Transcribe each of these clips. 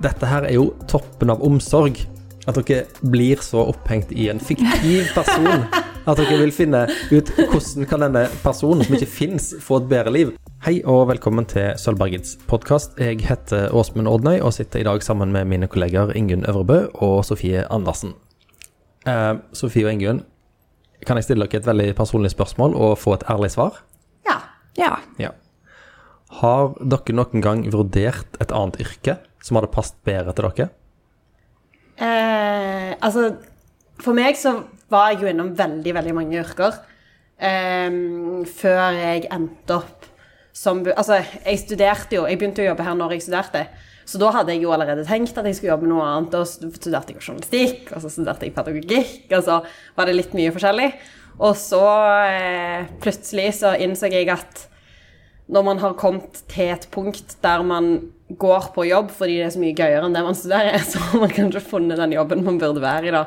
dette her er jo toppen av omsorg. At dere blir så opphengt i en fiktiv person at dere vil finne ut hvordan kan denne personen som ikke fins, få et bedre liv. Hei og velkommen til Sølvbergets podkast. Jeg heter Åsmund Ordnøy og sitter i dag sammen med mine kolleger Ingunn Øvrebø og Sofie Andersen. Eh, Sofie og Ingunn, kan jeg stille dere et veldig personlig spørsmål og få et ærlig svar? Ja. Ja. Ja. Har dere noen gang vurdert et annet yrke som hadde passet bedre til dere? Eh, altså, for meg så var jeg jo innom veldig, veldig mange yrker eh, før jeg endte opp som Altså, jeg studerte jo Jeg begynte å jobbe her når jeg studerte. Så da hadde jeg jo allerede tenkt at jeg skulle jobbe med noe annet. Og studerte jeg journalistikk, og så studerte jeg pedagogikk, og så var det litt mye forskjellig. Og så eh, plutselig så innså jeg at når man har kommet til et punkt der man går på jobb fordi det er så mye gøyere enn det man studerer, så har man kanskje funnet den jobben man burde være i, da.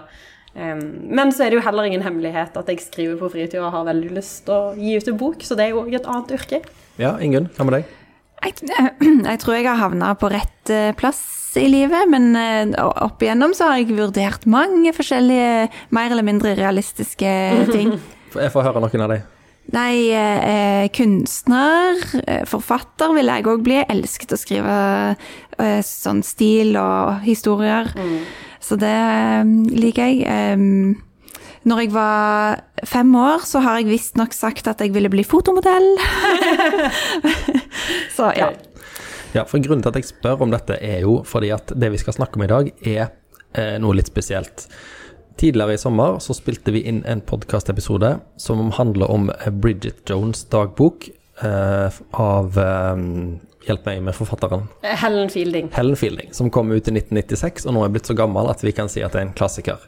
Um, men så er det jo heller ingen hemmelighet at jeg skriver på fritid og har veldig lyst til å gi ut en bok, så det er jo òg et annet yrke. Ja, Ingunn, hva med deg? Jeg, jeg tror jeg har havna på rett eh, plass i livet, men eh, opp igjennom så har jeg vurdert mange forskjellige mer eller mindre realistiske ting. Jeg får høre noen av dem. Nei, eh, kunstner, eh, forfatter vil jeg òg bli. Jeg elsket å skrive eh, sånn stil og historier. Så det eh, liker jeg. Eh, når jeg var fem år, så har jeg visstnok sagt at jeg ville bli fotomodell. så ja. Ja, for Grunnen til at jeg spør om dette, er jo fordi at det vi skal snakke om i dag, er eh, noe litt spesielt. Tidligere i sommer så spilte vi inn en podkastepisode som handler om Bridget Jones' dagbok eh, av eh, Hjelp meg med forfatteren. Helen Fielding. Helen Fielding, som kom ut i 1996, og nå er blitt så gammel at vi kan si at det er en klassiker.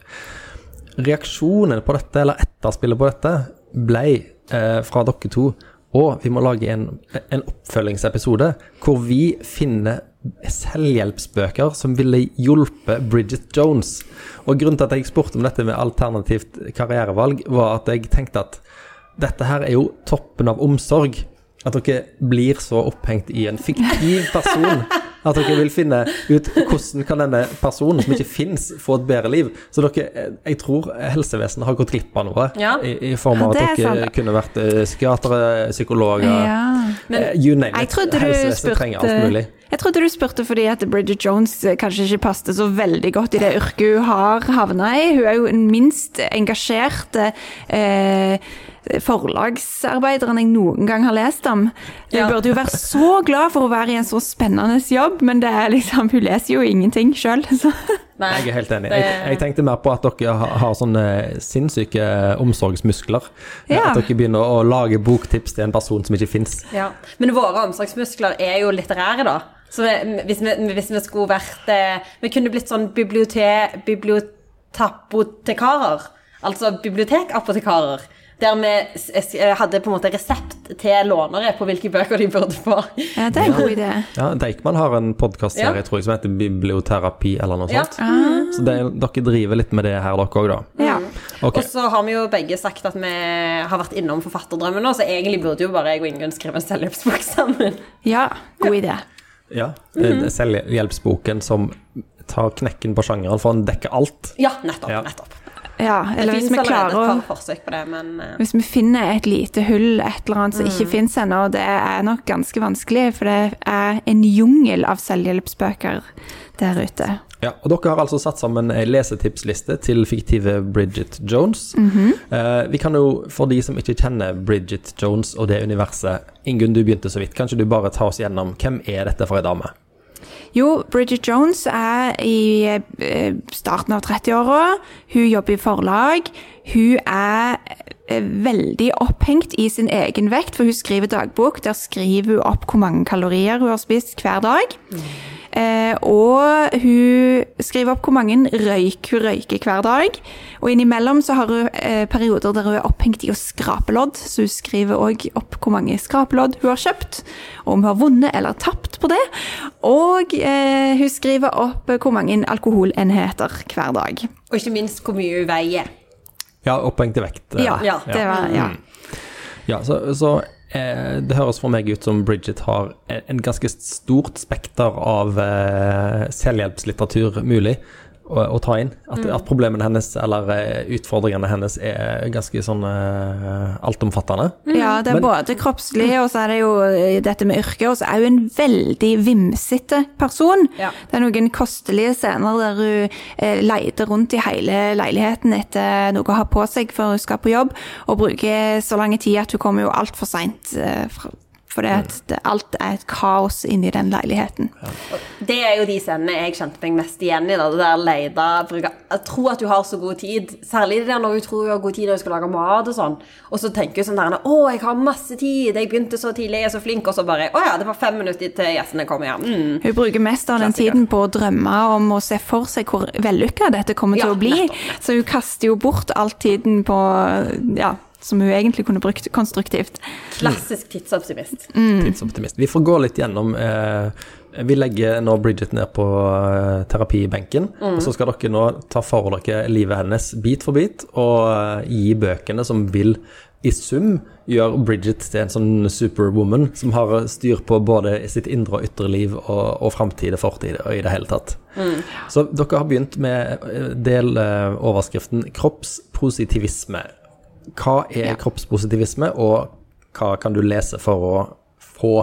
Reaksjonen på dette, eller etterspillet på dette, ble eh, fra dere to og vi må lage en, en oppfølgingsepisode hvor vi finner selvhjelpsbøker som ville hjulpet Bridget Jones. Og grunnen til at jeg spurte om dette med alternativt karrierevalg, var at jeg tenkte at dette her er jo toppen av omsorg. At dere blir så opphengt i en fiktiv person at dere vil finne ut hvordan kan denne personen som ikke fins, få et bedre liv. Så dere, jeg tror helsevesenet har gått glipp av noe, Ja. i, i form av at er dere sant. kunne vært eh, psykiatere, psykologer ja. Men- eh, You name Jeg it. trodde, du Helsevesenet trenger alt mulig. spurte, jeg trodde du spurte fordi at Bridget Jones eh, kanskje ikke passet så veldig godt i det yrket hun har havna i. Hun er jo den minst engasjerte eh, forlagsarbeideren jeg noen gang har lest om. Hun Ja. burde jo være så glad for å være i en så spennende jobb, men det er liksom, hun leser jo ingenting sjøl. Jeg er helt enig. Jeg, jeg tenkte mer på at dere har, har sånne sinnssyke omsorgsmuskler. Ja. At dere begynner å lage boktips til en person som ikke fins. Ja. Men våre omsorgsmuskler er jo litterære, da. Så vi, hvis, vi, hvis vi skulle vært eh, Vi kunne blitt sånn bibliote, bibliotapotekarer. Altså bibliotekapotekarer Der vi hadde på en måte resept til lånere på hvilke bøker de burde få. Ja, det er en god idé. Ja, Deichman har en podkastserie Ja. tror jeg, som heter Biblioterapi eller noe Ja. sånt. Så det, dere driver litt med det her, dere òg, da. Ja. Okay. Og så har vi jo begge sagt at vi har vært innom forfatterdrømmen nå, så egentlig burde jo bare jeg og Ingunn skrive en selvhjelpsbok sammen. ja, god idé. Ja. Mm. Selvhjelpsboken som tar knekken på sjangeren, for den dekker alt. Ja, nettopp. Ja. nettopp. Ja, eller hvis vi klarer å det, men eh, Hvis vi finner et lite hull, et eller annet som ikke finnes ennå, det er nok ganske vanskelig, for det er en jungel av selvhjelpsbøker der ute. Ja, og Dere har altså satt sammen ei lesetipsliste til fiktive Bridget Jones. eh, vi kan jo, For de som ikke kjenner Bridget Jones og det universet Ingunn, du begynte så vidt. Kanskje du bare tar oss gjennom hvem er dette for ei dame? Jo, Bridget Jones er i eh, starten av 30-åra. Hun jobber i forlag. Hun er eh, veldig opphengt i sin egen vekt, for hun skriver dagbok. Der skriver hun opp hvor mange kalorier hun har spist hver dag. Eh, og hun skriver opp hvor mange røyk hun røyker hver dag. Og innimellom så har hun eh, perioder der hun er opphengt i å skrape lodd, så hun skriver òg opp hvor mange skrapelodd hun har kjøpt, og om hun har vunnet eller tapt på det. Og eh, hun skriver opp hvor mange alkoholenheter hver dag. Og ikke minst hvor mye hun veier. Ja, opphengt i vekt. eh. Ja, Ja. det var Ja. Ja, så, så eh, det høres for meg ut som Bridget har en, ganske stort spekter av eh, selvhjelpslitteratur mulig å, å ta inn. At, at problemene hennes, eller eh, utfordringene hennes, er ganske sånn uh, altomfattende. Ja, det er Men- både kroppslig, og så er det jo eh, dette med yrke, og så er hun en veldig vimsete person. Ja. Det er noen kostelige scener der hun eh, leiter rundt i hele leiligheten etter noe å ha på seg før hun skal på jobb, og bruker så lang tid at hun kommer jo altfor seint. Eh, fra- det, alt er et kaos inni den leiligheten. Det er jo de scenene jeg kjente meg mest igjen i. da, det der leide, Jeg tror at du har så god tid. Særlig det der når hun tror hun har god tid når hun skal lage mat og sånn. Og så tenker hun sånn der Å, jeg har masse tid. Jeg begynte så tidlig, jeg er så flink. Og så bare Å ja, det var fem minutter til gjestene kommer hjem. Mm. Hun bruker mest av den Klassiker. tiden på å drømme om å se for seg hvor vellykka dette kommer til Ja, å bli. nettopp. Så hun kaster jo bort all tiden på ja, som hun egentlig kunne brukt konstruktivt. Klassisk tidsoptimist. Tidsoptimist. Vi får gå litt gjennom eh, Vi legger nå Bridget ned på eh, terapibenken. Og så skal dere nå ta for dere livet hennes bit for bit og eh, gi bøkene som vil i sum gjøre Bridget til en sånn superwoman som har styr på både sitt indre og ytre liv og, og framtid og fortid og i det hele tatt. Så dere har begynt med del overskriften 'kroppspositivisme'. Hva er kroppspositivisme, og hva kan du lese for å få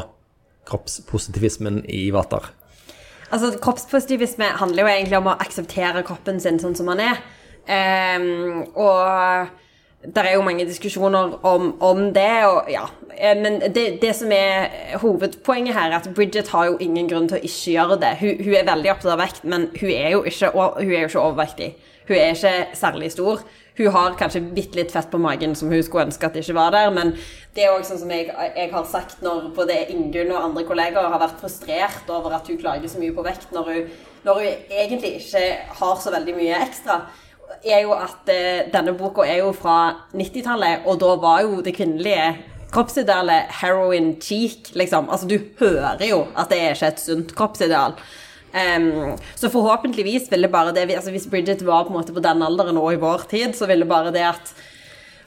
kroppspositivismen i vater? Altså, Kroppspositivisme handler jo egentlig om å akseptere kroppen sin sånn som den er. Um, og det er jo mange diskusjoner om, om det, og ja. Eh, Men det, det som er hovedpoenget her, er at Bridget har jo ingen grunn til å ikke gjøre det. Hun, hun er veldig opptatt av vekt, men hun er jo ikke, hun er jo ikke overvektig. Hun er ikke særlig stor. Hun har kanskje bitte litt fett på magen som hun skulle ønske at det ikke var der, men det er også sånn som jeg, jeg har sagt når både Ingunn og andre kollegaer har vært frustrert over at hun klager så mye på vekt når hun, når hun egentlig ikke har så veldig mye ekstra, er jo at eh, denne boka er jo fra 90-tallet, og da var jo det kvinnelige kroppsidealet heroin cheek, liksom. Altså, du hører jo at det er ikke et sunt kroppsideal. Em, så forhåpentligvis ville bare det altså Hvis Bridget var på en måte på den alderen og i vår tid, så ville bare det at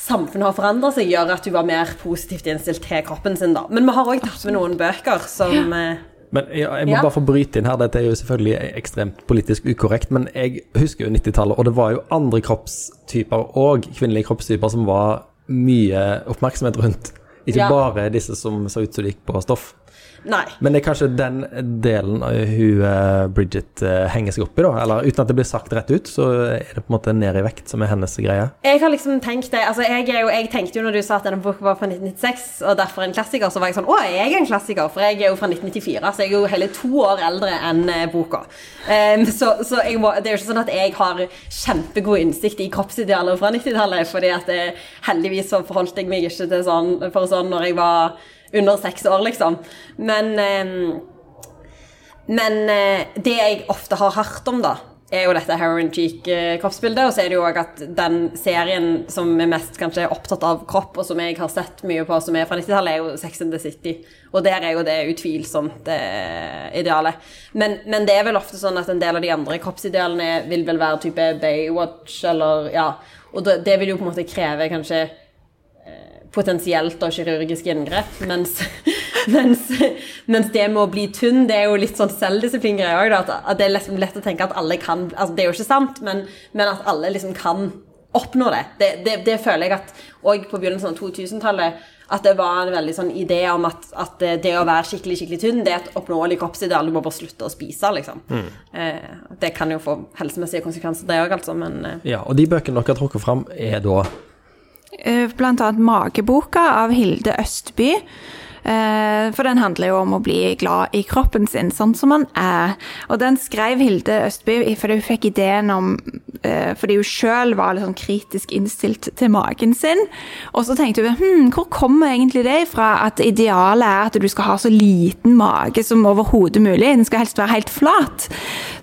samfunnet har forandra seg, gjøre at hun var mer positivt innstilt til kroppen sin. da. Men vi har òg tatt med noen bøker som ja. Men jeg, jeg må Ja. bare få bryte inn her, dette er jo selvfølgelig ekstremt politisk ukorrekt, men jeg husker jo 90-tallet, og det var jo andre kroppstyper og kvinnelige kroppstyper som var mye oppmerksomhet rundt. Ikke Ja. bare disse som så ut som de gikk på stoff. Nei. Men det er kanskje den delen hun Bridget eh, henger seg opp i, da? Eller uten at det blir sagt rett ut, så er det på en måte ned i vekt som er hennes greie. Jeg har liksom tenkt det, altså jeg, jo, jeg tenkte jo når du sa at denne boka var fra 1996, og derfor en klassiker, så var jeg sånn Å, jeg er en klassiker, for jeg er jo fra 1994, så jeg er jo hele to år eldre enn eh, boka. Um, så så må, det er jo ikke sånn at jeg har kjempegod innsikt i kroppsidealer fra 90-tallet, fordi at eh, heldigvis så forholdt jeg meg ikke til sånn for sånn når jeg var under seks år, liksom. Men men eh, det jeg ofte har hørt om, da, er jo dette heroin cheek-kroppsbildet. Og så er det jo òg at den serien som er mest kanskje opptatt av kropp, og som jeg har sett mye på, som er fra 90-tallet, er jo Sex and the City. Og der er jo det utvilsomt det idealet. Men, men det er vel ofte sånn at en del av de andre kroppsidealene vil vel være type Baywatch, eller ja. Og det vil jo på en måte kreve kanskje potensielt og kirurgiske inngrep, mens, mens, mens det med å bli tynn, det er jo litt sånn selvdisiplingreie òg, at, at det er liksom lett å tenke at alle kan altså Det er jo ikke sant, men, men at alle liksom kan oppnå det. Det, det, det føler jeg at òg på begynnelsen av 2000-tallet at det var en veldig sånn idé om at, at det å være skikkelig skikkelig tynn, det er et oppnåelig kroppsideal. Du må bare slutte å spise, liksom. Eh, det kan jo få helsemessige konsekvenser, det òg, altså, men eh, Ja, og de bøkene dere har trukket fram, er da Eh, Blant annet Mageboka av Hilde Østby. Eh, For den handler jo om å bli glad i kroppen sin, sånn som man er. Og den skrev Hilde Østby fordi hun fikk ideen om eh, Fordi hun sjøl var litt sånn kritisk innstilt til magen sin. Og så tenkte hun hm, hvor kommer egentlig det ifra at idealet er at du skal ha så liten mage som overhodet mulig? Den skal helst være helt flat.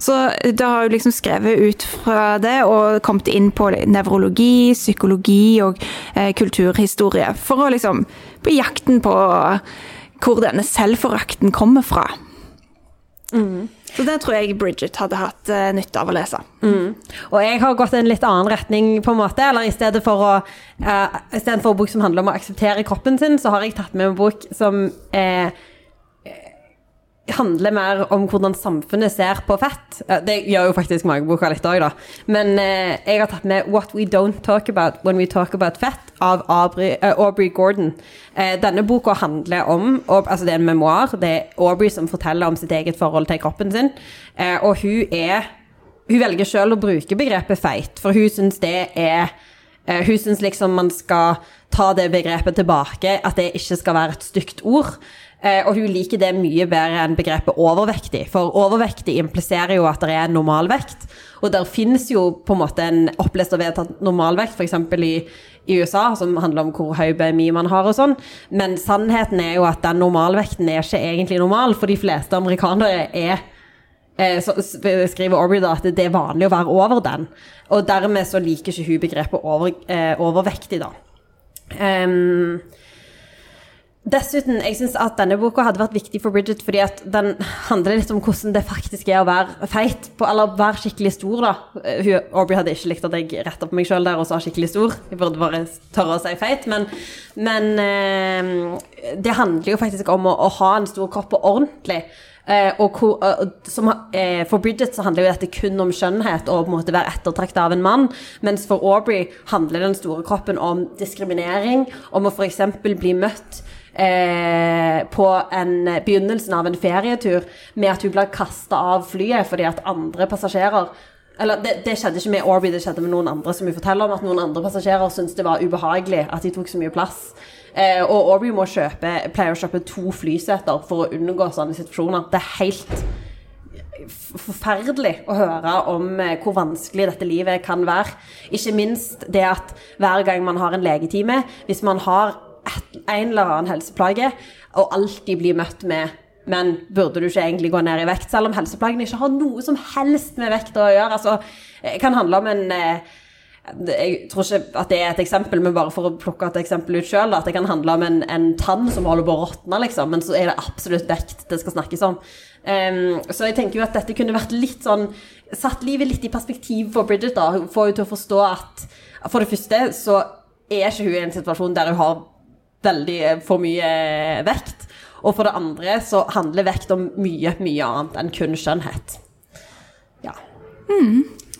Så da har hun liksom skrevet ut fra det og kommet inn på nevrologi, psykologi og eh, kulturhistorie. For å liksom på jakten på hvor denne selvforakten kommer fra. Så det tror jeg Bridget hadde hatt uh, nytte av å lese. Og jeg har gått en litt annen retning, på en måte. Eller i stedet for å uh, Istedenfor en bok som handler om å akseptere kroppen sin, så har jeg tatt med en bok som eh, handler mer om hvordan samfunnet ser på fett. Det gjør jo faktisk mageboka litt òg, da. Men eh, jeg har tatt med 'What We Don't Talk About When We Talk About Fett' av Aubrey, eh, Aubrey Gordon. Eh, denne boka handler om Altså, det er en memoar. Det er Aubrey som forteller om sitt eget forhold til kroppen sin. Eh, og hun er Hun velger sjøl å bruke begrepet feit, for hun syns det er Eh, hun syns liksom man skal ta det begrepet tilbake, at det ikke skal være et stygt ord. Eh, og hun liker det mye bedre enn begrepet overvektig, for overvektig impliserer jo at det er normalvekt. Og der finnes jo på en måte en opplest og vedtatt normalvekt, f.eks. i i USA, som handler om hvor høy BMI man har og sånn. Men sannheten er jo at den normalvekten er ikke egentlig normal, for de fleste amerikanere er eh, så skriver Aubrey da at det er vanlig å være over den. Og dermed så liker ikke hun begrepet over, eh, overvektig, da. Ehm, dessuten, jeg syns at denne boka hadde vært viktig for Bridget fordi at den handler litt om hvordan det faktisk er å være feit, på, eller være skikkelig stor, da. Hun, Aubrey hadde ikke likt at jeg retta på meg sjøl der og sa skikkelig stor. Jeg burde bare tørre å si feit. Men, men eh, det handler jo faktisk om å, å ha en stor kropp og ordentlig. Eh, og hvor, eh, som, eh, for Bridget så handler jo dette kun om skjønnhet og på en være ettertrakta av en mann, mens for Aubrey handler den store kroppen om diskriminering, om å f.eks. bli møtt eh, på en, begynnelsen av en ferietur med at hun blir kasta av flyet fordi at andre passasjerer eller det, det skjedde ikke med Orby, det skjedde med noen andre som hun forteller om at noen andre passasjerer syntes det var ubehagelig at de tok så mye plass. Eh, og Orby må kjøpe, pleier å kjøpe to flyseter for å unngå sånne situasjoner. Det er helt forferdelig å høre om eh, hvor vanskelig dette livet kan være. Ikke minst det at hver gang man har en legetime, hvis man har et, en eller annen helseplage, og alltid blir møtt med men burde du ikke egentlig gå ned i vekt, selv om helseplagene ikke har noe som helst med vekt å gjøre? Altså, det kan handle om en eh, jeg tror ikke at det er et eksempel, men bare for å plukke et eksempel ut sjøl, at det kan handle om en, en tann som holder på å råtne, liksom, men så er det absolutt vekt det skal snakkes om. Um, så jeg tenker jo at dette kunne vært litt sånn Satt livet litt i perspektiv for Bridget, da. Får jo til å forstå at for det første så er ikke hun i en situasjon der hun har veldig eh, for mye eh, vekt. Og for det andre så handler vekt om mye, mye annet enn kun skjønnhet. Ja.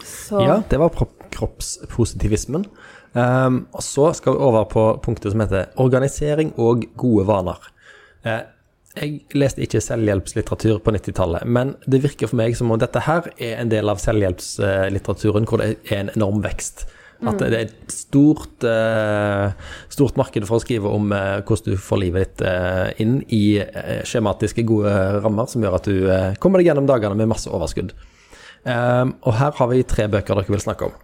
Så Ja, det var kroppspositivismen. Um, og så skal vi over på punktet som heter organisering og gode vaner. Uh, jeg leste ikke selvhjelpslitteratur på 90-tallet, men det virker for meg som om dette her er en del av selvhjelpslitteraturen hvor det er en enorm vekst. At det er et stort, eh, stort marked for å skrive om eh, hvordan du får livet ditt eh, inn i skjematiske, gode rammer som gjør at du kommer deg gjennom dagene med masse overskudd. Og her har vi tre bøker dere vil snakke om.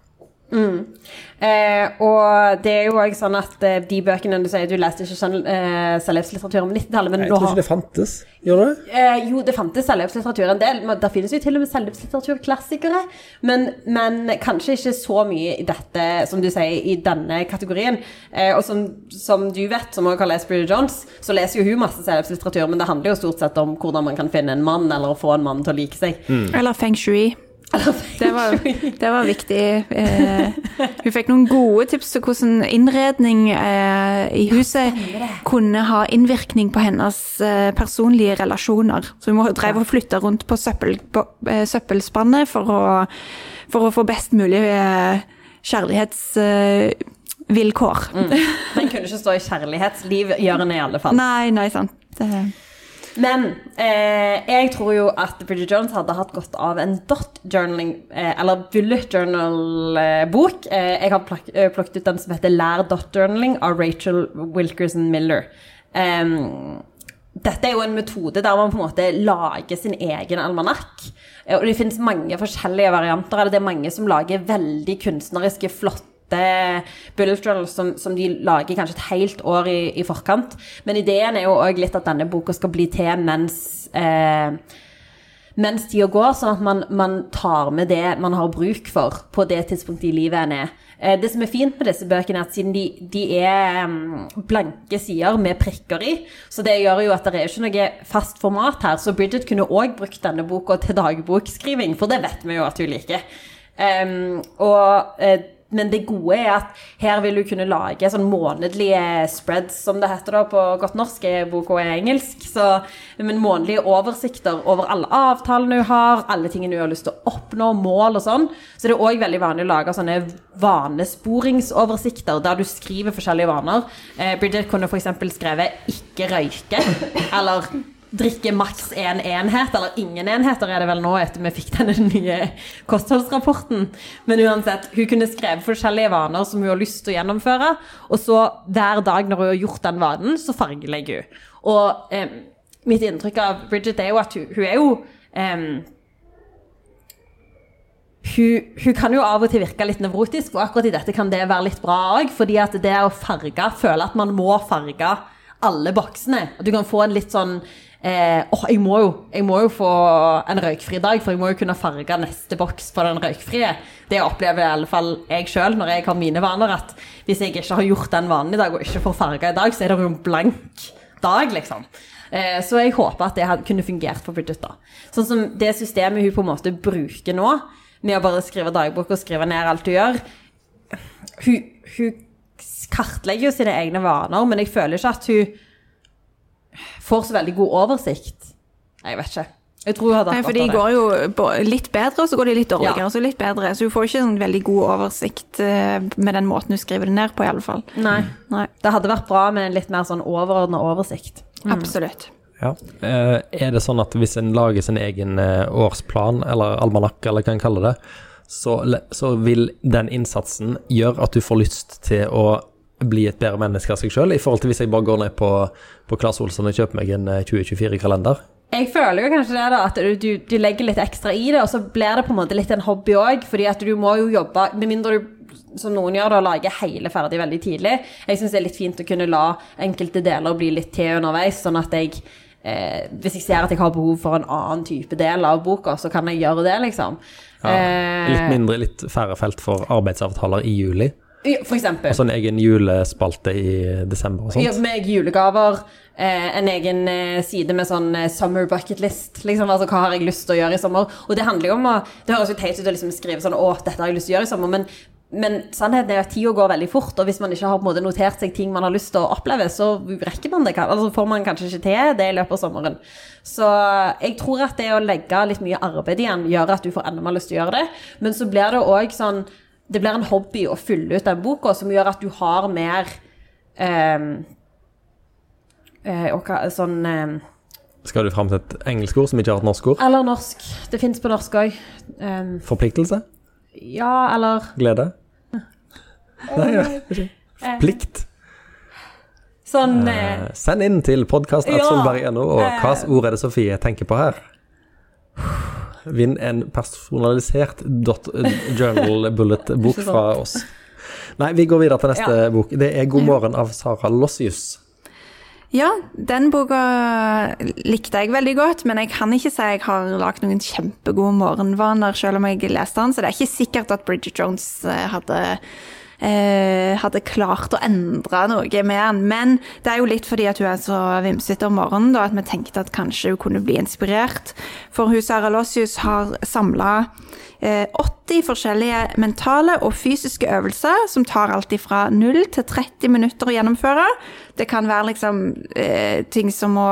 Eh, og det er jo òg sånn at eh, de bøkene du sier du leste ikke skjønn- eh, selvhjelpslitteratur om 90-tallet, men Jeg nå tror har ikke det fantes. Gjør det? Eh, jo, det fantes selvhjelpslitteratur en del. men Der finnes jo til og med selvhjelpslitteraturklassikere. Men, men kanskje ikke så mye i dette, som du sier, i denne kategorien. Eh, og som, som du vet, som også har lest Bridget Jones, så leser jo hun masse selvhjelpslitteratur, men det handler jo stort sett om hvordan man kan finne en mann, eller å få en mann til å like seg. Eller feng shui. Det var, det var viktig. Eh, hun fikk noen gode tips til hvordan innredning eh, i huset kunne ha innvirkning på hennes eh, personlige relasjoner. Så hun drev og flytte rundt på søppel, på, eh, søppelspannet for å, for å få best mulig eh, kjærlighetsvilkår. Eh, vilkår. Den kunne ikke stå i kjærlighetsliv-hjørnet, i alle fall. Nei, nei, sant. Det, Men eh, jeg tror jo at Bridget Jones hadde hatt godt av en dot journaling, eh, eller bullet journal-bok. Eh, jeg har pluk eh, plukket ut den som heter Lær dot journaling av Rachel Wilkerson Miller. Dette er jo en metode der man på en måte lager sin egen almanakk. Eh, Og det finnes mange forskjellige varianter av. Det er mange som lager veldig kunstneriske, flotte bullet journals som, som de lager kanskje et helt år i, i forkant. Men ideen er jo òg litt at denne boka skal bli til mens eh, mens tida går, sånn at man, man tar med det man har bruk for på det tidspunktet i livet en er. Eh, det som er fint med disse bøkene, er at siden de, de er mm, blanke sider med prikker i, så det gjør jo at det er ikke noe fast format her. Så Bridget kunne òg brukt denne boka til dagbokskriving, for det vet vi jo at hun liker. Um, og eh, men det gode er at her vil du kunne lage sånn månedlige spreads, som det heter da på godt norsk, boka er engelsk. Så, men månedlige oversikter over alle avtalene du har, alle tingene du har lyst til å oppnå, mål og sånn. Så det er òg veldig vanlig å lage sånne vanesporingsoversikter der du skriver forskjellige vaner. Eh, Bridget kunne f.eks. skrevet 'ikke røyke', eller drikke maks én en enhet, eller ingen enheter er det vel nå etter vi fikk denne nye kostholdsrapporten. Men uansett, hun kunne skrevet forskjellige vaner som hun har lyst til å gjennomføre. Og så hver dag når hun har gjort den vanen, så fargelegger hun. Og eh, mitt inntrykk av Bridget er jo at hun, hun er jo eh, hun, hun, kan jo av og til virke litt nevrotisk, og akkurat i dette kan det være litt bra òg. Fordi at det å farge, føle at man må farge alle boksene. At du kan få en litt sånn eh, oh, jeg, må jo, jeg må jo få en røykfri dag, for jeg må jo kunne farge neste boks på den røykfrie. Det opplever i alle fall jeg sjøl når jeg har mine vaner, at hvis jeg ikke har gjort den vanen i dag, og ikke får farga i dag, så er det jo en blank dag, liksom. Eh, så jeg håper at det kunne fungert for Bridget. da. Sånn som det systemet hun på en måte bruker nå, med å bare skrive dagbok og skrive ned alt hun gjør Hun, hun kartlegger jo sine egne vaner, men jeg føler ikke at hun får så veldig god oversikt. Jeg vet ikke. Jeg tror hun hadde Nei, for de går jo litt bedre, og så går de litt dårligere, ja. og så litt bedre. Så du får ikke en veldig god oversikt eh, med den måten du skriver det ned på, i alle fall. Nei. Nei. Det hadde vært bra med en litt mer sånn overordna oversikt. Mm. Absolutt. Ja. Eh, er det sånn at hvis en lager sin egen eh, årsplan, eller almanakk, eller hva en kaller det, så, så vil den innsatsen gjøre at du får lyst til å bli et bedre menneske av seg sjøl, i forhold til hvis jeg bare går ned på, på Claes Olsson og kjøper meg en 2024-kalender? Eh, jeg føler jo kanskje det, da, at du, du, legger litt ekstra i det, og så blir det på en måte litt en hobby òg. fordi at du må jo jobbe Med mindre du, som noen gjør, da, lager hele ferdig veldig tidlig. Jeg syns det er litt fint å kunne la enkelte deler bli litt til underveis, sånn at jeg eh, Hvis jeg ser at jeg har behov for en annen type del av boka, så kan jeg gjøre det, liksom. Ja, litt eh, mindre, litt færre felt for arbeidsavtaler i juli? For eksempel. Altså en egen julespalte i desember og sånt. Ja, med julegaver. Eh, en egen eh, side med sånn eh, summer bucket list. Liksom, altså hva har jeg lyst til å gjøre i sommer? Og det handler jo om å Det høres jo teit ut å liksom skrive sånn Å, dette har jeg lyst til å gjøre i sommer. Men, men sannheten er at tida går veldig fort, og hvis man ikke har på en måte notert seg ting man har lyst til å oppleve, så rekker man det. Altså får man kanskje ikke til det i løpet av sommeren. Så jeg tror at det å legge litt mye arbeid igjen gjør at du får enda mer lyst til å gjøre det. Men så blir det òg sånn det blir en hobby å fylle ut den boka, som gjør at du har mer um, uh, sånn eh, Skal du fram til et engelsk ord som ikke har et norsk ord? Eller norsk. Det fins på norsk òg. Um, Forpliktelse? Ja, eller Glede? Nei, ja, ikke. Plikt? Sånn uh, Send inn til podkast.solberg.no, og hva ord er det Sofie tenker på her? Vinn en personalisert dot journal bullet-bok fra oss. Nei, vi går videre til neste ja. bok. Det er 'God morgen' av Sara Lossius. Ja, den boka likte jeg veldig godt, men jeg kan ikke si jeg har lagd noen kjempegode morgenvaner selv om jeg leste den, så det er ikke sikkert at Bridget Jones eh, hadde eh, hadde klart å endre noe med han. Men det er jo litt fordi at hun er så vimsete om morgenen da, at vi tenkte at kanskje hun kunne bli inspirert. For hun Sara Lossius har samla 80 forskjellige mentale og fysiske øvelser som tar alt fra 0 til 30 minutter å gjennomføre. Det kan være liksom eh, ting som å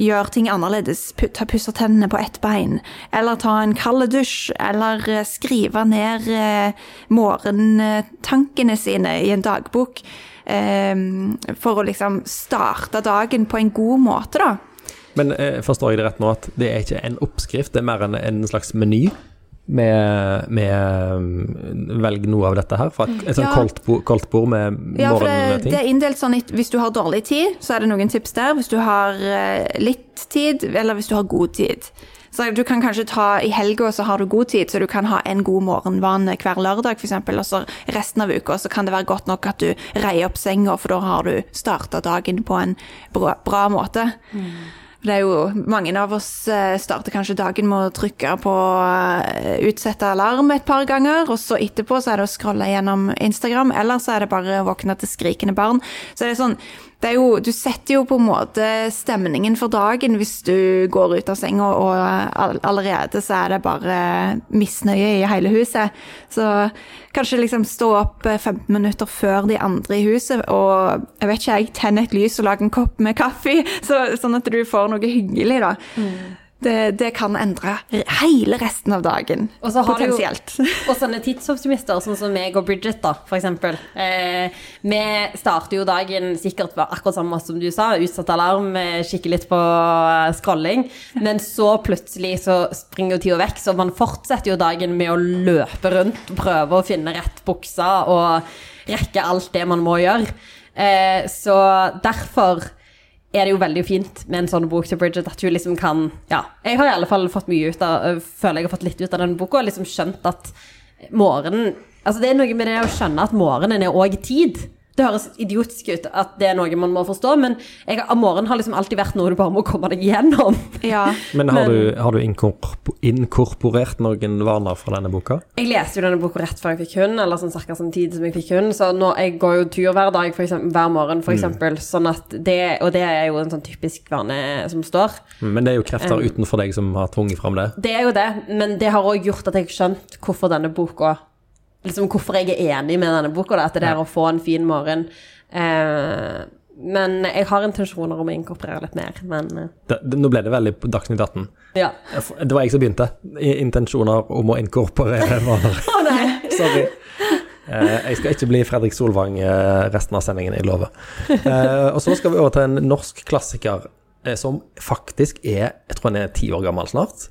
gjøre ting annerledes, ta pusse tennene på ett bein, eller ta en kald dusj, eller eh, skrive ned eh, morgentankene sine i en dagbok, eh, for å liksom starte dagen på en god måte, da. Men forstår jeg det rett nå at det er ikke en oppskrift, det er mer en, en slags meny? Med, med, um, Velg noe av dette her. fra et, et sånt ja. koldt, bord, koldt, bord med ja, morgenting. Det, det er inndelt sånn at hvis du har dårlig tid, så er det noen tips der. Hvis du har eh, litt tid, eller hvis du har god tid. Så du kan kanskje ta I helga så har du god tid, så du kan ha en god morgenvane hver lørdag f.eks. Og så resten av uka så kan det være godt nok at du reier opp senga, for da har du starta dagen på en bra, bra måte. Mm. Det er jo, Mange av oss eh, starter kanskje dagen med å trykke på eh, utsette alarm et par ganger, og så etterpå så er det å scrolle gjennom Instagram, eller så er det bare å våkne til skrikende barn. Så det er sånn, jo, Du setter jo på en måte stemningen for dagen hvis du går ut av senga, og all, allerede så er det bare misnøye i hele huset. Så kanskje liksom stå opp eh, 15 minutter før de andre i huset, og jeg vet ikke, jeg tenner et lys og lager en kopp med kaffe, så, sånn at du får noe hyggelig, da. Det, det kan endre hele resten av dagen, Og så har du jo- potensielt. Og sånne tidsoptimister, sånn som meg og Bridget, da, for eksempel. Eh, vi starter jo dagen sikkert akkurat samme som du sa, utsatt alarm, eh, kikker litt på eh, scrolling, men så plutselig så springer jo tida vekk, så man fortsetter jo dagen med å løpe rundt, prøve å finne rett bukse og rekke alt det man må gjøre. Eh, så derfor er det jo veldig fint med en sånn bok til Bridget, at hun liksom kan Ja, jeg har i alle fall fått mye ut av øh, Føler jeg har fått litt ut av den boka, og liksom skjønt at morgenen Altså, det er noe med det å skjønne at morgenen er òg tid. Det høres idiotisk ut at det er noe man må forstå, men jeg, morgenen har liksom alltid vært noe du bare må komme deg gjennom. Ja. Men har Men- du, har du inkorpor inkorporert noen vaner fra denne boka? Jeg leste jo denne boka rett før jeg fikk hund, eller sånn cirka samtidig som jeg fikk hund, så nå, jeg går jo tur hver dag, for eksempel, hver morgen, for eksempel, sånn at det, og det er jo en sånn typisk vane som står. Men det er jo krefter utenfor deg som har tvunget fram det. Det er jo det, men det har òg gjort at jeg har skjønt hvorfor denne boka Liksom hvorfor jeg er enig med denne boka, da, at det er å få en fin morgen. Eh, men jeg har intensjoner om å inkorporere litt mer, men eh, det, det nå ble det veldig Dagsnytt 18. ja. Det var jeg som begynte. Intensjoner om å inkorporere varer. Å nei! Sorry. Eh, jeg skal ikke bli Fredrik Solvang eh, resten av sendingen, jeg lover. Eh, og så skal vi over til en norsk klassiker som faktisk er Jeg tror han er ti år gammel snart.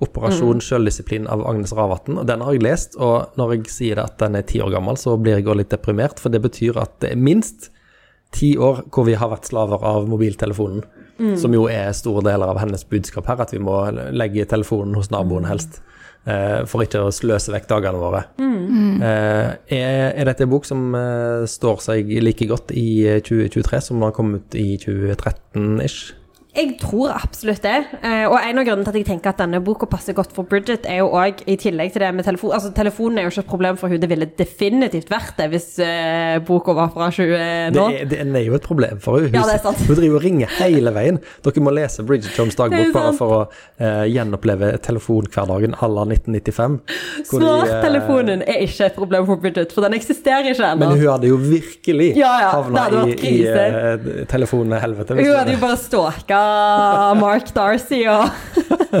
'Operasjon sjøldisiplin' av Agnes Ravatn. Og Den har jeg lest, og når jeg sier det at den er ti år gammel, så blir jeg også litt deprimert, for det betyr at det er minst ti år hvor vi har vært slaver av mobiltelefonen. Som jo er store deler av hennes budskap her, at vi må legge telefonen hos naboen helst. eh, For ikke å sløse vekk dagene våre. Eh, Er, er dette en bok som eh, står seg like godt i eh, 2023 som den kom ut i 2013-ish? Jeg tror absolutt det. Eh, og en av grunnene til at jeg tenker at denne boka passer godt for Bridget, er jo òg i tillegg til det med telefon Altså, telefonen er jo ikke et problem for hun det ville definitivt vært det hvis uh, boka var fra 20 nå. er, det er jo et problem for henne. Hun, Ja, det er sant. hun driver og ringer hele veien. Dere må lese Bridget Jones' dagbok bare for å uh, gjenoppleve telefonhverdagen à la 1995. Smarttelefonen eh, er ikke et problem for Bridget, for den eksisterer ikke ennå. Men hun hadde jo virkelig Ja, ja, havna i, i eh, telefonhelvete. Hun hadde jo bare stalka Mark Darcy og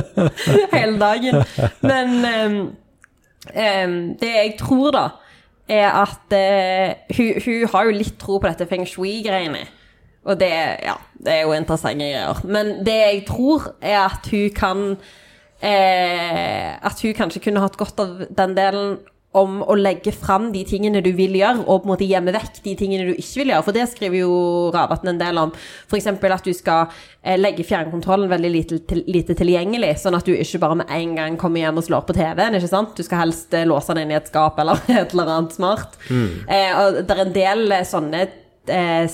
hele dagen. Men um, um, det jeg tror, da, er at uh, hun, hun har jo litt tro på dette feng shui-greiene. Og det, ja, det er jo interessante greier. Men det jeg tror, er at hun kan eh, At hun kanskje kunne hatt godt av den delen om å legge fram de tingene du vil gjøre, og på en måte gjemme vekk de tingene du ikke vil gjøre. For det skriver jo Ravatn en del om. F.eks. at du skal eh, legge fjernkontrollen veldig lite, til, lite tilgjengelig, sånn at du ikke bare med en gang kommer hjem og slår på TV-en. ikke sant? Du skal helst eh, låse den inn i et skap eller et eller annet smart. Eh, og det er en del eh, sånne eh,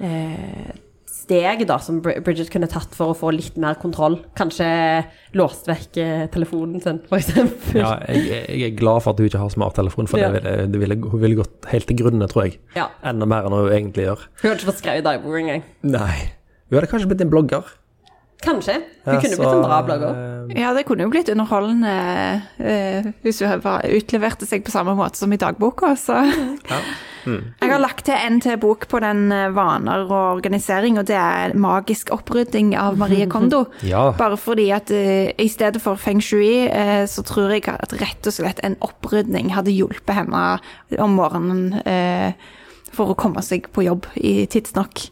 eh, steg da, som Bridget kunne tatt for å få litt mer kontroll. Kanskje låst vekk eh, telefonen sin, eksempel. Ja, jeg, jeg er glad for at hun ikke har smarttelefon, for Ja. det ville, det ville, hun ville gått helt til grunne, tror jeg. Ja. Enda mer enn hun egentlig gjør. Hun hadde ikke fått skrevet dagbok engang. Nei. Hun hadde kanskje blitt en blogger. Kanskje. Hun Ja, kunne så, blitt en bra blogger. eh, Ja, det kunne jo blitt underholdende eh, hvis hun bare utleverte seg på samme måte som i dagboka. Så. Ja. Jeg har lagt til en til bok på den eh, vaner og organisering, og det er 'Magisk opprydding' av Marie Kondo. Ja. Bare fordi at eh, i stedet for feng shui, eh, så tror jeg at rett og slett en opprydning hadde hjulpet henne om morgenen eh, for å komme seg på jobb i tidsnok.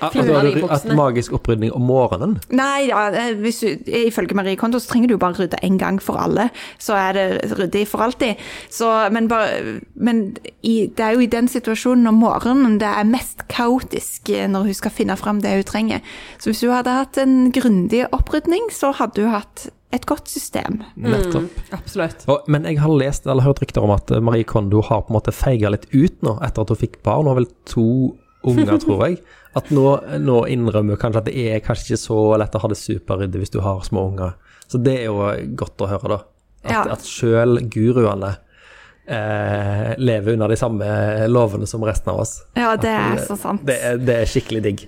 Hadde- at magisk opprydning om morgenen Nei, ja, eh, hvis du, ifølge Marie Kondo så trenger du bare rydde én gang for alle, så er det ryddig for alltid. Så, men bare, men i, det er jo i den situasjonen om morgenen det er mest kaotisk eh, når hun skal finne fram det hun trenger. Så hvis hun hadde hatt en grundig opprydning, så hadde hun hatt et godt system. Nettopp. Absolutt. Og, men jeg har lest eller hørt rykter om at eh, Marie Kondo har på en måte feiga litt ut nå etter at hun fikk barn. Hun har vel to unger, tror jeg. At nå, nå innrømmer kanskje at det er kanskje ikke så lett å ha det superryddig hvis du har små unger. Så det er jo godt å høre, da. At, Ja. at sjøl guruene eh, lever under de samme lovene som resten av oss. Ja, det er At så sant. Det er, det er skikkelig digg.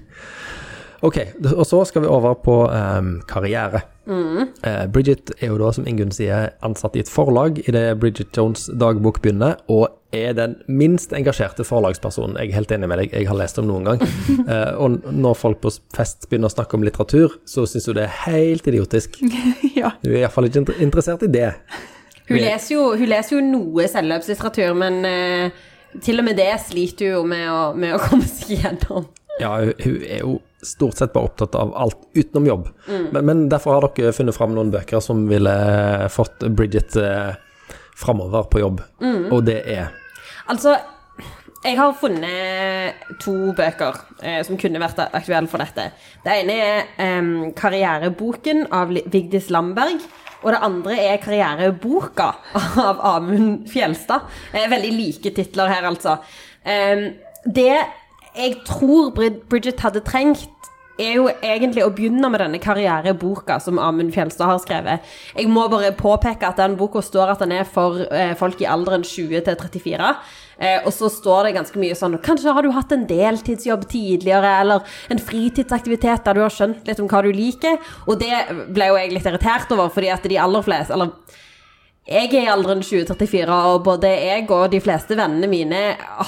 Ok, og så skal vi over på eh, karriere. Eh, Bridget er jo da, som Ingunn sier, ansatt i et forlag i det Bridget Jones' dagbok begynner, og er den minst engasjerte forlagspersonen. Jeg er helt enig med deg, jeg har lest om noen gang. Eh, og når folk på fest begynner å snakke om litteratur, så syns hun det er helt idiotisk. Ja. Hun er iallfall ikke interessert i det. Hun leser jo, hun leser jo noe selvløpslitteratur, men uh, til og med det sliter hun jo med å, med å komme seg gjennom. Ja, hun hun er jo stort sett bare opptatt av alt utenom jobb. Men, men derfor har dere funnet fram noen bøker som ville fått Bridget eh, framover på jobb, og det er Altså, jeg har funnet to bøker eh, som kunne vært aktuelle for dette. Det ene er eh, 'Karriereboken' av Vigdis Lamberg. Og det andre er 'Karriereboka' av Amund Fjelstad. Eh, veldig like titler her, altså. Det jeg tror Bridget hadde trengt, er jo egentlig å begynne med denne karriereboka som Amund Fjelstad har skrevet. Jeg må bare påpeke at den boka står at den er for eh, folk i alderen 20 til 34. Eh, og så står det ganske mye sånn Kanskje har du hatt en deltidsjobb tidligere, eller en fritidsaktivitet der du har skjønt litt om hva du liker. Og det ble jo jeg litt irritert over, fordi at de aller fleste Eller jeg er i alderen 20-34, og både jeg og de fleste vennene mine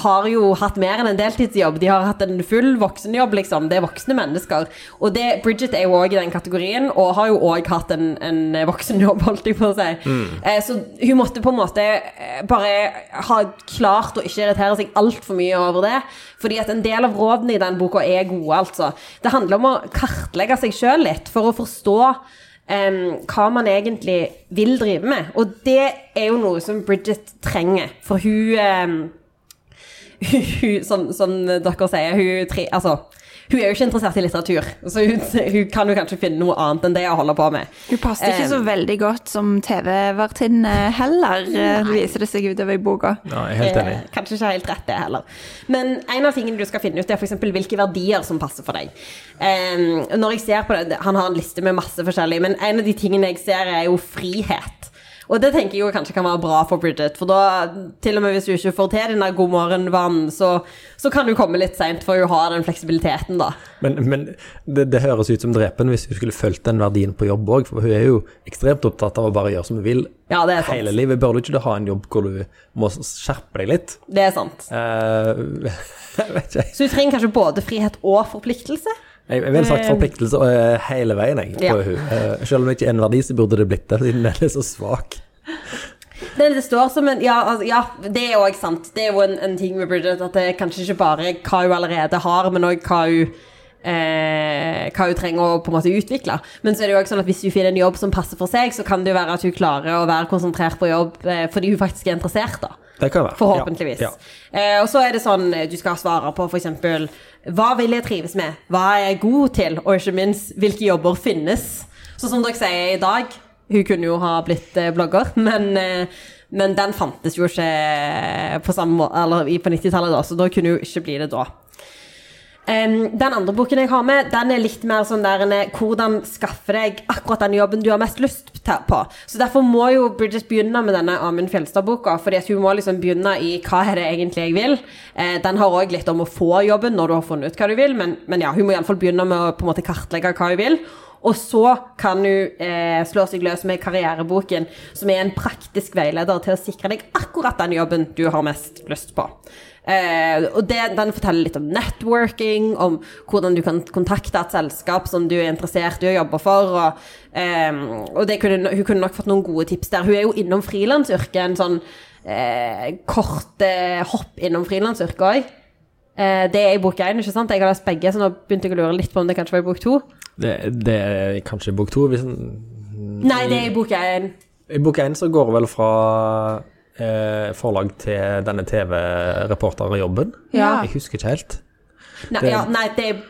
har jo hatt mer enn en deltidsjobb. De har hatt en full voksenjobb, liksom. Det er voksne mennesker. Og det, Bridget er jo òg i den kategorien, og har jo òg hatt en, en voksenjobb, holdt jeg på å si. Eh, så hun måtte på en måte eh, bare ha klart å ikke irritere seg altfor mye over det. Fordi at en del av rådene i den boka er gode, altså. Det handler om å kartlegge seg sjøl litt, for å forstå em, hva man egentlig vil drive med. Og det er jo noe som Bridget trenger, for hun um, hun, som, som dere sier, hun, tre, altså, hun er jo ikke interessert i litteratur, så hun, hun kan jo kanskje finne noe annet enn det jeg holder på med. Hun passet ikke så veldig godt som TV-vertinne heller, nei. viser det seg utover i boka. Er helt enig. Eh, Kanskje ikke helt rett, det heller. Men en av tingene du skal finne ut, er f.eks. hvilke verdier som passer for deg. Um, når jeg ser på det, Han har en liste med masse forskjellig, men en av de tingene jeg ser, er jo frihet. Og det tenker jeg jo kanskje kan være bra for Bridget, for da, til og med hvis du ikke får til den der god morgen-vann, så, så kan du komme litt seint, for hun har den fleksibiliteten, da. Men, men det, det høres ut som drepen hvis hun skulle fulgt den verdien på jobb òg, for hun er jo ekstremt opptatt av å bare gjøre som hun vil Ja, det er sant. hele livet. Bør du ikke ha en jobb hvor du må skjerpe deg litt? Det er sant. Uh. Så du trenger kanskje både frihet og forpliktelse? Jeg, jeg ville sagt forpliktelse uh, hele veien, jeg, på Ja. hun. Eh, selv om det ikke er en verdi, så burde det blitt det, siden den er så svak. Det, det står som en Ja, altså, ja det er òg sant. Det er jo en, en ting med Bridget at det er kanskje ikke bare hva hun allerede har, men òg hva hun Eh, hva hun trenger å på en måte utvikle. Men så er det jo også sånn at hvis hun finner en jobb som passer for seg, så kan det jo være at hun klarer å være konsentrert på jobb eh, fordi hun faktisk er interessert, da. Det kan være. Forhåpentligvis. Ja, ja. Eh, og så er det sånn eh, du skal svare på f.eks.: Hva vil jeg trives med? Hva er jeg god til? Og ikke minst, hvilke jobber finnes? Så som dere sier i dag, hun kunne jo ha blitt eh, blogger, men, eh, men den fantes jo ikke eh, på på 90-tallet, da, så da kunne hun ikke bli det da. Den andre boken jeg har med, den er litt mer sånn der hvordan skaffe deg akkurat den jobben du har mest lyst på. Så derfor må jo Bridget begynne med denne Amund Fjelstad-boka, fordi hun må liksom begynne i hva er det egentlig jeg vil. Eh, den har òg litt om å få jobben når du har funnet ut hva du vil, men, men ja, hun må iallfall begynne med å på en måte kartlegge hva hun vil. Og så kan hun eh, slå seg løs med karriereboken, som er en praktisk veileder til å sikre deg akkurat den jobben du har mest lyst på. Eh, og det, Den forteller litt om networking, om hvordan du kan kontakte et selskap som du er interessert i å jobbe for. Og, eh, og det kunne, hun kunne nok fått noen gode tips der. Hun er jo innom frilansyrket, en sånn eh, kort eh, hopp innom frilansyrket òg. Eh, det er i bok én, ikke sant? Jeg har lest begge, så nå begynte jeg å lure litt på om det kanskje var i bok to. Det, det er kanskje i bok to. Hvis en, Nei, det er i bok én. I bok én så går det vel fra eh, forlag til denne TV-reporterjobben. Ja. Jeg husker ikke helt. Nei, Det- ja, nei, det er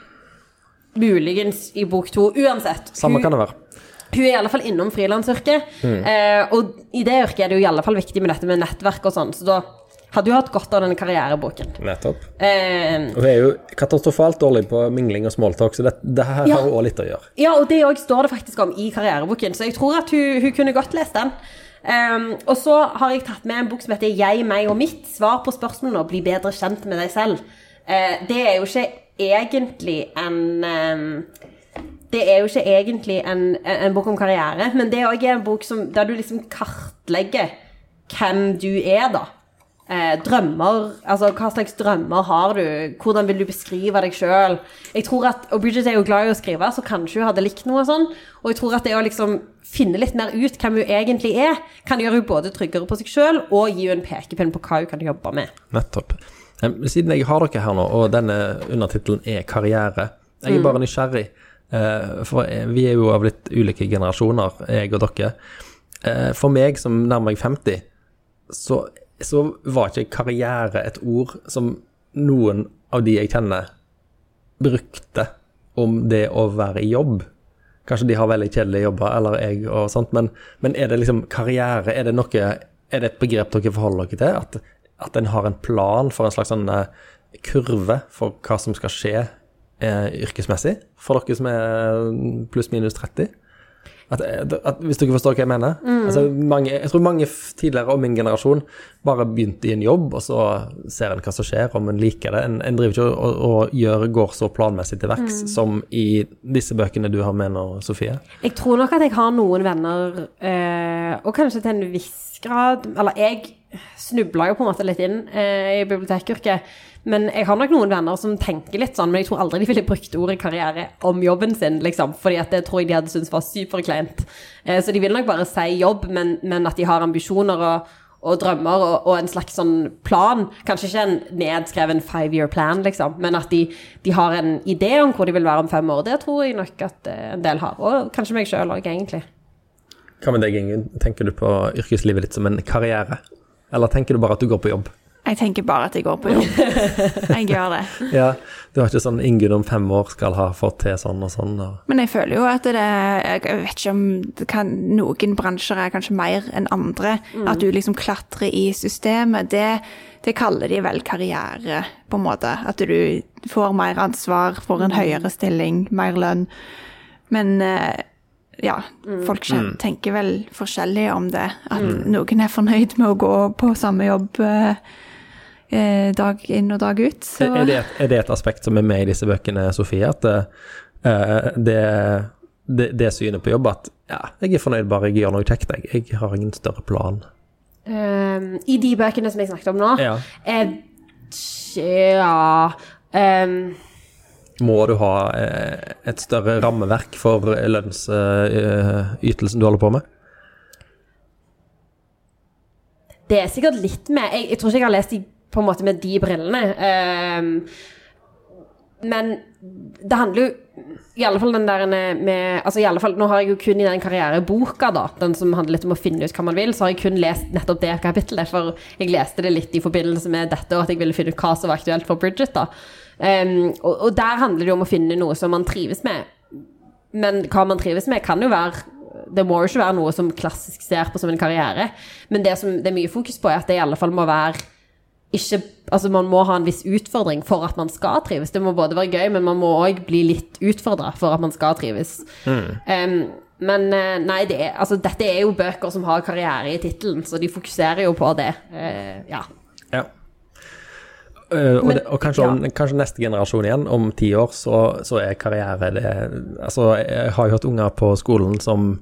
muligens i bok to. Uansett. Samme hun- kan det være. Hun er i alle fall innom frilansyrket. Eh, og i det yrket er det jo i alle fall viktig med dette med nettverk og sånn, så da hadde hun hatt godt av denne karriereboken. Nettopp. Eh, Og vi er jo katastrofalt dårlig på mingling og smalltalk, så det, det her Ja. har òg litt å gjøre. Ja, og det òg står det faktisk om i karriereboken, så jeg tror at hun, hun kunne godt lest den. Ehm, og så har jeg tatt med en bok som heter 'Jeg, meg og mitt'. Svar på spørsmålene og bli bedre kjent med deg selv. Uh, det er jo ikke egentlig en um, Det er jo ikke egentlig en, en, en bok om karriere, men det er òg en bok som, der du liksom kartlegger hvem du er, da. Eh, drømmer Altså hva slags drømmer har du? Hvordan vil du beskrive deg sjøl? Jeg tror at, Og Bridget er jo glad i å skrive, så kanskje hun hadde likt noe sånn. Og jeg tror at det å liksom finne litt mer ut hvem hun egentlig er, kan gjøre hun både tryggere på seg sjøl og gi henne en pekepinn på hva hun kan jobbe med. Nettopp. Em, Siden jeg har dere her nå, og denne undertittelen er karriere, jeg er bare nysgjerrig. eh, For eh, vi er jo av litt ulike generasjoner, jeg og dere. Eh, For meg som nærmer meg 50, så, så var ikke karriere et ord som noen av de jeg kjenner, brukte om det å være i jobb. Kanskje de har veldig kjedelige jobber, eller jeg og sånt, men, men er det liksom karriere? Er det noe Er det et begrep dere forholder dere til? At, at en har en plan for en slags sånn eh, kurve for hva som skal skje eh, yrkesmessig, for dere som er pluss-minus 30? At, at, hvis dere forstår hva jeg mener? Altså, mange, jeg tror mange tidligere om min generasjon bare begynte i en jobb, og så ser en hva som skjer, om en liker det. En, en driver ikke og, og, gjør, går så planmessig til verks som i disse bøkene du har med nå, Sofie. Jeg tror nok at jeg har noen venner, øh, og kanskje til en viss grad Eller jeg snubla jo på en måte litt inn eh, i bibliotekyrket. Men jeg har nok noen venner som tenker litt sånn, men jeg tror aldri de ville brukt ordet karriere om jobben sin, liksom. Fordi at det tror jeg de hadde syntes var superkleint. Eh, så de vil nok bare si jobb, men, men at de har ambisjoner og, og drømmer og, og en slags sånn plan. Kanskje ikke en nedskreven five year plan, liksom, men at de, de har en idé om hvor de vil være om fem år. Det tror jeg nok at eh, en del har. Og kanskje meg sjøl òg, egentlig. Hva med deg, Ingunn? Tenker du på yrkeslivet ditt som en karriere? Eller tenker du bare at du går på jobb? Jeg tenker bare at jeg går på jobb. Jeg gjør det. Ja, Du har ikke sånn Ingunn om fem år skal ha fått til sånn og sånn? Og... Men jeg føler jo at det Jeg vet ikke om det kan, noen bransjer er kanskje mer enn andre. At du liksom klatrer i systemet. Det, det kaller de vel karriere, på en måte. At du får mer ansvar, får en høyere stilling, mer lønn. Men eh, ja, folk kjen- tenker vel forskjellig om det. At noen er fornøyd med å gå på samme jobb eh, eh, dag inn og dag ut. Så Er, det, et- er det et aspekt som er med i disse bøkene, Sofie? At eh, det, det, det synet på jobb at ja, jeg er fornøyd bare jeg gjør noe kjekt, jeg. Jeg har ingen større plan. Um, I de bøkene som jeg snakket om nå Ja. eh, Tja um, Må du ha eh, et større rammeverk for lønnsytelsen du holder på med? Det er sikkert litt med Jeg, jeg tror ikke jeg har lest de på en måte med de brillene. Um, men det handler jo i alle fall den der med altså i alle fall, Nå har jeg jo kun i den karriereboka, da, den som handler litt om å finne ut hva man vil, så har jeg kun lest nettopp det kapittelet. For jeg leste det litt i forbindelse med dette, og at jeg ville finne ut hva som var aktuelt for Bridget. da. Um, og, og der handler det om å finne noe som man trives med. Men hva man trives med, kan jo være Det må jo ikke være noe som klassisk ser på som en karriere. Men det som det er mye fokus på, er at det i alle fall må være ikke Altså, man må ha en viss utfordring for at man skal trives. Det må både være gøy, men man må òg bli litt utfordra for at man skal trives. Um, men eh, nei, det er, altså, dette er jo bøker som har karriere i tittelen, så de fokuserer jo på det. Uh, ja. Ja. Eh, og, Men- det, og kanskje, om, kanskje neste generasjon igjen, om ti år, så, så er karriere det Altså, jeg har jo hatt unger på skolen som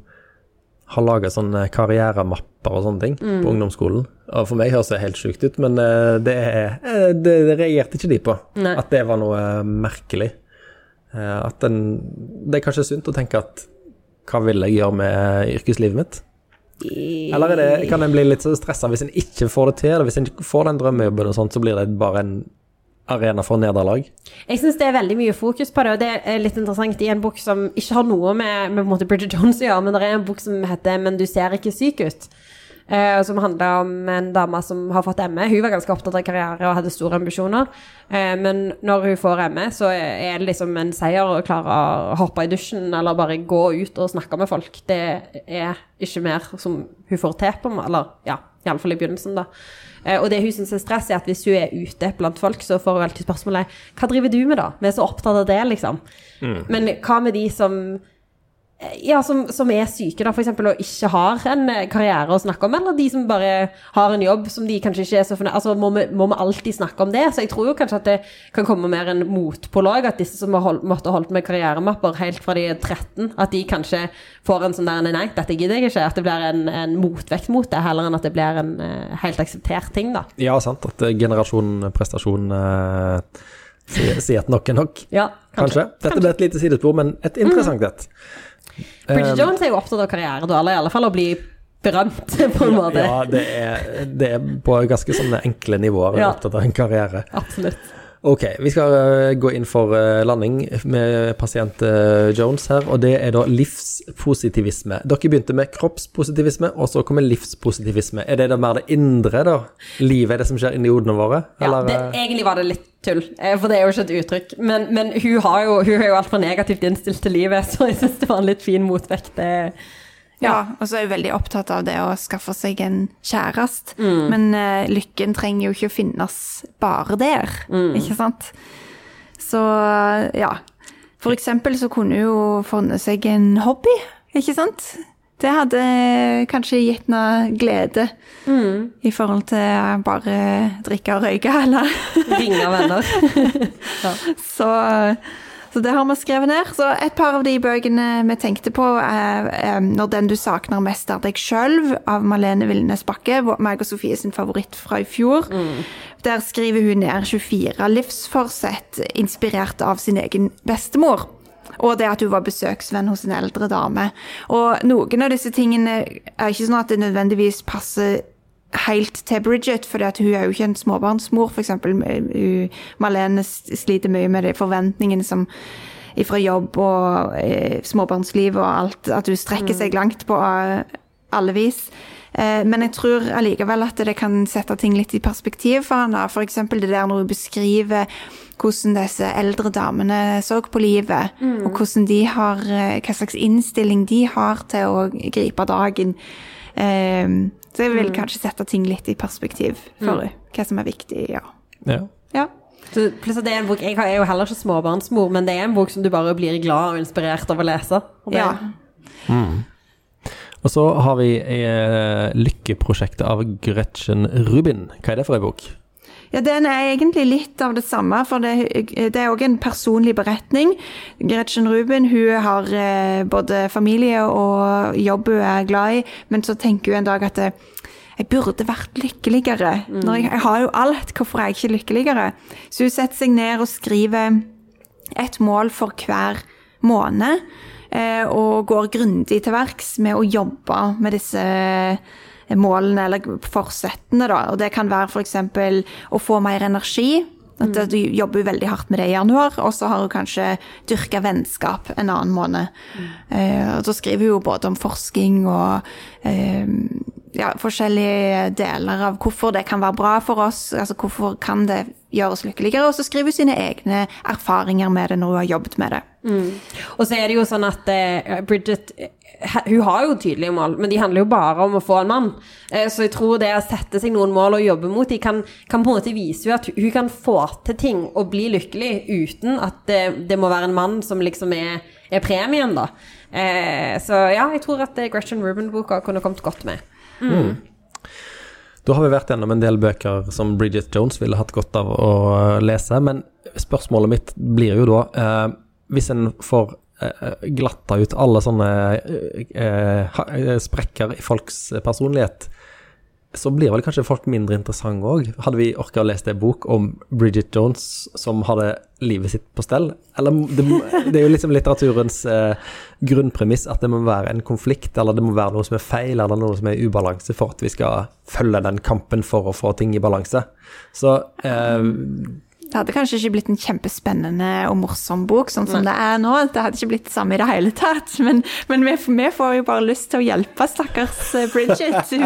har laga sånne karrieremapper og sånne ting på ungdomsskolen. Og for meg høres det helt sjukt ut, men eh, det, eh, det, det reagerte ikke de på. Nei. At det var noe merkelig. At den, det er kanskje sunt å tenke at hva vil jeg gjøre med yrkeslivet mitt? Eller er det, kan en bli litt stressa hvis en ikke får det til? Hvis en ikke får den drømmejobben, og sånt, så blir det bare en arena for nederlag? Jeg syns det er veldig mye fokus på det, og det er litt interessant i en bok som ikke har noe med, med Bridget Jones å gjøre, men det er en bok som heter 'Men du ser ikke syk ut'. Eh, som handler om en dame som har fått ME. Hun var ganske opptatt av karriere og hadde store ambisjoner. Eh, men når hun får ME, så er det liksom en seier å klare å hoppe i dusjen eller bare gå ut og snakke med folk. Det er ikke mer som hun får til på, eller ja. Iallfall i begynnelsen, da. Eh, og det hun syns er stress, er at hvis hun er ute blant folk, så får hun alltid spørsmålet Hva driver du med, da? Vi er så opptatt av det, liksom. Men hva med de som ja, som, som er syke, da, eksempel, og ikke har en eh, karriere å snakke om, eller de som bare har en jobb som de kanskje ikke er så fornøyd Altså, må vi, må vi alltid snakke om det? Så jeg tror jo kanskje at det kan komme mer en motpålag, at disse som har holdt, måtte holdt med karrieremapper helt fra de er 13, at de kanskje får en sånn der Nei, dette gidder jeg ikke. At det blir en, en motvekt mot det, heller enn at det blir en uh, helt akseptert ting, da. Ja, sant. At eh, generasjon prestasjon uh, sier, at nok er nok. Ja, Kanskje. Dette ble et lite sidespor, men et interessant et. Bridget Jones er jo opptatt av karriere, da, eller i alle fall å bli berømt, på en måte. Ja, det er, det er på ganske sånne enkle nivåer Ja. opptatt av en karriere. Absolutt. Ok, vi skal eh, gå inn for eh, landing med pasient eh, Jones her, og det er da livspositivisme. Dere begynte med kroppspositivisme, og så kommer livspositivisme. Er det da mer det indre, da? Livet er det som skjer inni hodene våre? Ja, det, egentlig var det litt tull, for det er jo ikke et uttrykk. Men, men hun, har jo, hun er jo altfor negativt innstilt til livet, så jeg syns det var en litt fin motvekt. Det, Ja, og så er hun veldig opptatt av det å skaffe seg en kjæreste. Men uh, lykken trenger jo ikke å finnes bare der, ikke sant? Så ja. For eksempel så kunne hun jo funnet seg en hobby, ikke sant? Det hadde kanskje gitt noe glede i forhold til bare drikke og røyke, eller Ringe venner. så, så det har vi skrevet ned. Så et par av de bøkene vi tenkte på, er eh, 'Når den du savner mest er deg sjøl' av Malene Vilnes Bakke. Meg og Sofie sin favoritt fra i fjor. Der skriver hun ned 24 livsforsett inspirert av sin egen bestemor. Og det at hun var besøksvenn hos en eldre dame. Og noen av disse tingene er ikke sånn at det nødvendigvis passer helt til Bridget, for hun er jo ikke en småbarnsmor, f.eks. Malene sliter mye med de forventningene som fra jobb og eh, småbarnsliv og alt, at hun strekker seg langt på eh, alle vis. Eh, men jeg tror allikevel at det kan sette ting litt i perspektiv for henne. Eksempel det der når hun beskriver hvordan disse eldre damene så på livet, og hvordan de har, eh, hva slags innstilling de har til å gripe dagen. Eh, så jeg vil kanskje sette ting litt i perspektiv for henne, hva som er viktig. Ja. ja. ja. Så, pluss at det er en bok, Jeg er jo heller ikke småbarnsmor, men det er en bok som du bare blir glad og inspirert av å lese. Ja. Mm. Og så har vi eh, Lykkeprosjektet av Gretchen Rubin. Hva er det for ei bok? Ja, den er egentlig litt av det samme, for det, det er òg en personlig beretning. Gretchen Ruben hun har eh, både familie og jobb hun er glad i, men så tenker hun en dag at jeg burde vært lykkeligere. Når jeg, jeg har jo alt, hvorfor er jeg ikke lykkeligere? Så hun setter seg ned og skriver et mål for hver måned, eh, og går grundig til verks med å jobbe med disse målene eller forsettene. Da. Og det kan være f.eks. å få mer energi. At Du jobber veldig hardt med det i januar, og så har hun kanskje dyrka vennskap en annen måned. Eh, og Da skriver hun både om forskning og eh, ja, forskjellige deler av hvorfor det kan være bra for oss. altså Hvorfor kan det gjøre oss lykkeligere? Og så skriver hun sine egne erfaringer med det når hun har jobbet med det. Og så er det jo sånn at eh, Bridget eh, hun har jo tydelige mål, men de handler jo bare om å få en mann. Eh, så jeg tror det å sette seg noen mål og jobbe mot de kan, kan på en måte vise at hun kan få til ting og bli lykkelig uten at det, det må være en mann som liksom er, er premien, da. Eh, så ja, jeg tror at eh, Gretchen Rubin-boka kunne kommet godt med. Da har vi vært gjennom en del bøker som Bridget Jones ville hatt godt av å lese, men spørsmålet mitt blir jo da eh, Hvis en får eh, glatta ut alle sånne eh, eh, sprekker i folks personlighet, så blir vel kanskje folk mindre interessante òg. Hadde vi orka å lese en bok om Bridget Jones som hadde livet sitt på stell? Eller det, det er jo liksom litteraturens eh, grunnpremiss at det må være en konflikt, eller det må være noe som er feil, eller noe som er ubalanse, for at vi skal følge den kampen for å få ting i balanse. Så eh, Det hadde kanskje ikke blitt en kjempespennende og morsom bok, sånn som det er nå. Det hadde ikke blitt det samme i det hele tatt. Men, men vi, vi, får jo bare lyst til å hjelpe stakkars eh, Bridget. Hun,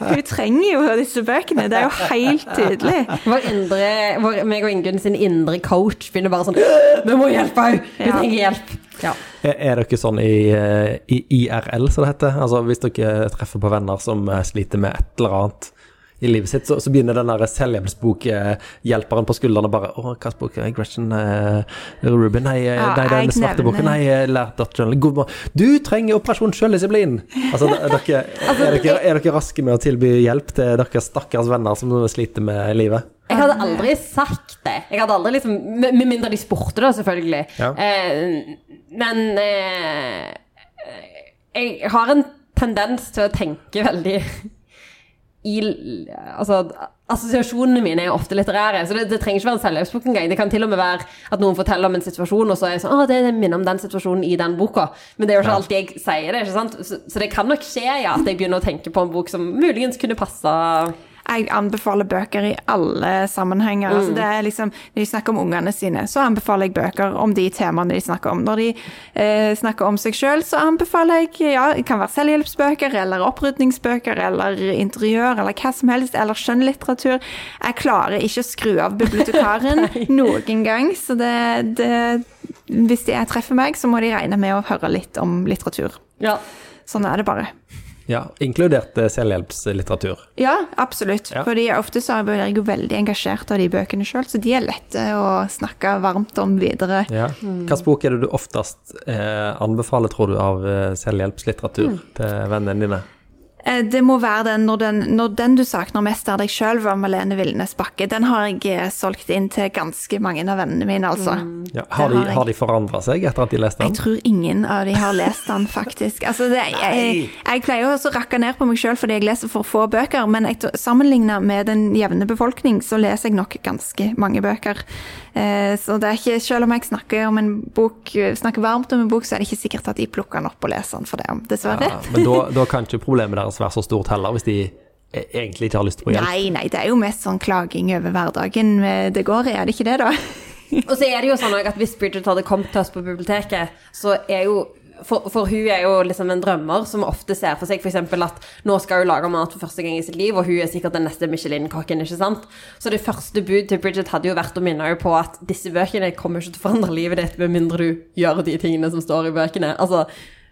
hun, trenger jo disse bøkene, det er jo helt tydelig. Vår indre, vår, meg og Ingunn sin indre coach begynner bare sånn Vi må hjelpe henne! Hun Ja. trenger hjelp! Ja. Er, er dere sånn i, eh, i IRL, som det heter? Altså Hvis dere treffer på venner som eh, sliter med et eller annet i livet sitt, så, så begynner den der selvhjelpsbokhjelperen på skuldrene bare Å, hvilken bok er? Gretchen uh, Rubin? Nei, eh, Ja, nei den svarte boken. Nei, lært at God morgen. Du trenger operasjon selvdisiplin! Altså, er dere, er, dere, er dere raske med å tilby hjelp til deres stakkars venner som sliter med livet? Jeg hadde aldri sagt det. Jeg hadde aldri liksom Med med mindre de spurte, da, selvfølgelig. Ja. Eh, men eh, jeg har en tendens til å tenke veldig i Altså, assosiasjonene mine er ofte litterære, så det, det trenger ikke være en selvhjelpsbok engang. Det kan til og med være at noen forteller om en situasjon, og så er jeg sånn Å, det minner om den situasjonen i den boka. Men det er jo ikke alltid jeg sier det, ikke sant? Så, så det kan nok skje, ja, at jeg begynner å tenke på en bok som muligens kunne passa Jeg anbefaler bøker i alle sammenhenger. Altså det er liksom, når de snakker om ungene sine, så anbefaler jeg bøker om de temaene de snakker om. Når de eh, snakker om seg sjøl, så anbefaler jeg ja, det kan være selvhjelpsbøker, eller opprydningsbøker, eller interiør, eller hva som helst, eller skjønnlitteratur. Jeg klarer ikke å skru av bibliotekaren noen gang, så det, det Hvis de treffer meg, så må de regne med å høre litt om litteratur. Ja. Sånn er det bare. Ja, inkludert eh, selvhjelpslitteratur. Ja, absolutt. Ja. Fordi ofte så er jeg jo veldig engasjert av de bøkene sjøl, så de er lette å snakke varmt om videre. Ja. Hvilken bok er det du oftest eh, anbefaler, tror du, av selvhjelpslitteratur selvhjelpslitteratur til vennene dine? Eh, Det må være den når, den når den du savner mest av deg sjøl, var Malene Villnes Bakke. Den har jeg eh, solgt inn til ganske mange av vennene mine, altså. Ja, har, de, har de forandra seg etter at de leste den? Jeg tror ingen av de har lest den, faktisk. Altså, det, jeg, jeg pleier også å rakke ned på meg sjøl fordi jeg leser for få bøker, men jeg, sammenligna med den jevne befolkning, så leser jeg nok ganske mange bøker. Eh, så det er ikke, selv om jeg snakker, om en bok, snakker varmt om en bok, så er det ikke sikkert at de plukker den opp og leser den for det, dessverre. Ja, men da, da kan ikke problemet deres være så stort heller, hvis de e- egentlig ikke har lyst på hjelp. Nei, nei, det er jo mest sånn klaging over hverdagen eh, det går i, er det ikke det, da? Og så er det jo sånn at hvis Bridget hadde kommet til oss på biblioteket, så er jo for, for hun er jo liksom en drømmer som ofte ser for seg f.eks. at nå skal hun lage mat for første gang i sitt liv, og hun er sikkert den neste Michelin-kokken. ikke sant? Så det første bud til Bridget hadde jo vært å minne henne på at disse bøkene kommer ikke til å forandre livet ditt med mindre du gjør de tingene som står i bøkene. Altså,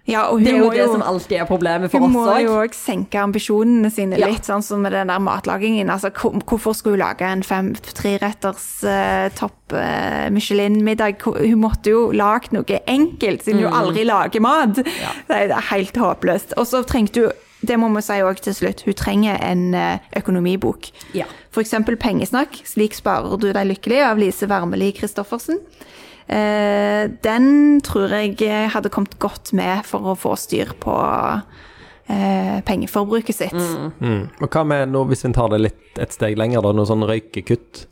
Ja, Det er jo det som alltid er problemet for Hun må òg. jo òg senke ambisjonene sine Ja. litt, sånn som med den der matlagingen. Altså, hvorfor skulle hun lage en fem treretters uh, topp uh, Michelin-middag? Hun måtte jo lage noe enkelt, siden Mm. hun aldri lager mat. Det, er, det er helt håpløst. Og så trengte hun det må vi si òg til slutt. Hun trenger en eh, økonomibok. Ja. Eksempel Pengesnakk, 'Slik sparer du deg lykkelig' av Lise Wermelin Christoffersen. Eh, den tror jeg hadde kommet godt med for å få styr på eh, pengeforbruket sitt. Mm. Og hva med nå, hvis vi tar det litt et steg lenger, da, noe sånn røykekutt?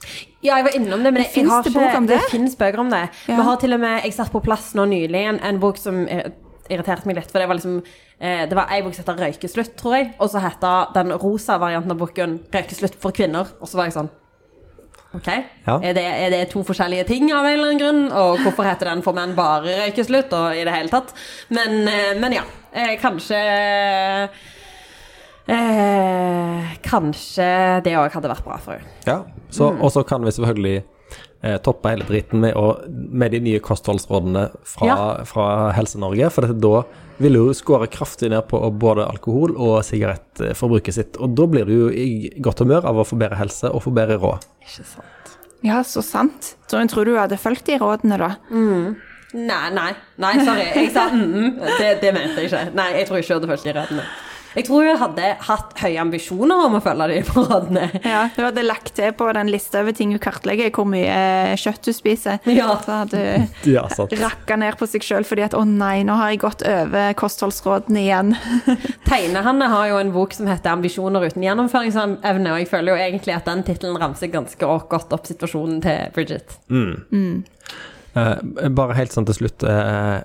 Ja, jeg var innom det, men jeg, jeg har det ikke, bok om det? det finnes bøker om det. Ja. Vi har til og med, Jeg satt på plass nå nylig en, en bok som eh, irriterte meg litt. For det var liksom eh, Det var ei bok som heter 'Røykeslutt', tror jeg. Og så heter den rosa varianten av boken 'Røykeslutt for kvinner'. Og så var jeg sånn OK, Ja. er, det, er det to forskjellige ting av en eller annen grunn? Og hvorfor heter den for menn bare 'Røykeslutt'? Og i det hele tatt. Men, eh, men ja. Eh, kanskje eh, Kanskje det òg hadde vært bra for henne. Ja. Så, Og så kan vi selvfølgelig eh, toppe hele dritten med, å, med de nye kostholdsrådene fra, Ja. fra Helse-Norge. For dette, da vil du skåre kraftig ned på både alkohol og sigarettforbruket sitt. Og da blir du jo i godt humør av å få bedre helse og få bedre råd. Ikke sant. Ja, så sant. Så hun tror du hadde fulgt de rådene, da. Nei, nei, nei, sorry. Jeg sa mm, det, det mente jeg ikke. Nei, jeg tror ikke jeg hadde fulgt de rådene. Jeg tror hun hadde hatt høye ambisjoner om å følge de rådene. Ja, hun hadde lagt til på den lista over ting hun kartlegger, hvor mye kjøtt du spiser. Ja. Så hadde hun Ja, rakka ned på seg sjøl fordi at 'å nei, nå har jeg gått over kostholdsrådene igjen'. Tegnehanne har jo en bok som heter 'Ambisjoner uten gjennomføringsevne', og jeg føler jo egentlig at den tittelen ramser ganske godt opp situasjonen til Bridget. Eh, bare helt sånn til slutt. Eh,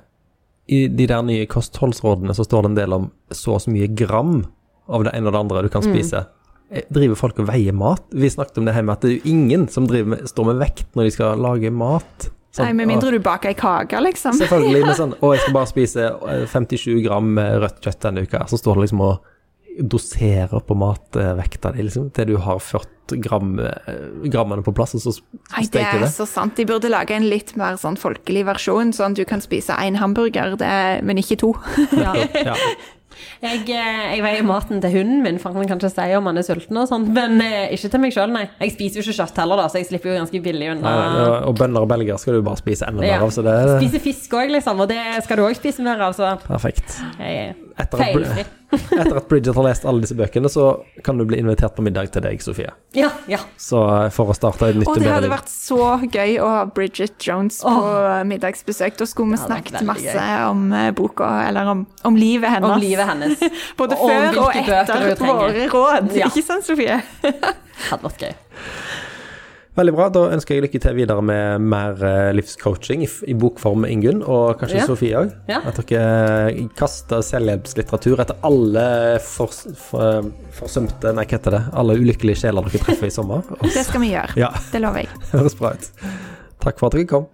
I de der nye kostholdsrådene så står det en del om så og så mye gram av det ene og det andre du kan spise. Mm. driver folk og veier mat? Vi snakket om det her med at det er jo ingen som med, står med vekt når de skal lage mat. Sånn, Nei, Med mindre du baker ei kake, liksom. Selvfølgelig med sånn Å, jeg skal bare spise eh, 57 gram eh, rødt kjøtt denne uka. Så står det liksom og doserer på matvekta di, liksom, til du har 40 gram, eh, grammene på plass, og så Nei, det er så sant. De burde lage en litt mer sånn folkelig versjon, sånn at du kan spise én hamburger, det, men ikke to. Ja. Ja. Jeg, eh, jeg veier maten til hunden min, for han kan ikke si om han er sulten og sånn. Men eh, ikke til meg sjøl, nei. Jeg spiser jo ikke kjøtt heller, da, så jeg slipper jo ganske billig unna. Og- bønder og belger skal du bare spise enda mer Ja. av, så det er Spise fisk òg, liksom, og det skal du òg spise mer av, så perfekt. jeg er Etter at, etter at Bridget har lest alle disse bøkene, så kan du bli invitert på middag til deg, Sofie. Ja, ja. Så eh, for å starte et nytt Og og det bedre hadde liv. vært så gøy å ha Bridget Jones på middagsbesøk. Da skulle vi hadde vært snakket veldig masse om eh, boka, eller om, om livet hennes. Om livet hennes. Både Og om før og hvilke bøker etter hun trenger. våre råd. Ja. Ikke sant, Sofie? Hadde vært gøy. Veldig bra. Da ønsker jeg lykke til videre med mer eh, livscoaching i, i bokform med Ingunn, og kanskje Ja. Sofie òg. Ja. At dere kaster selvhjelpslitteratur etter alle for, for, forsømte Nei, hva heter det? Alle ulykkelige sjeler dere treffer i sommer. Også. Det skal vi gjøre. ja, Det lover jeg. høres bra ut. Takk for at dere kom.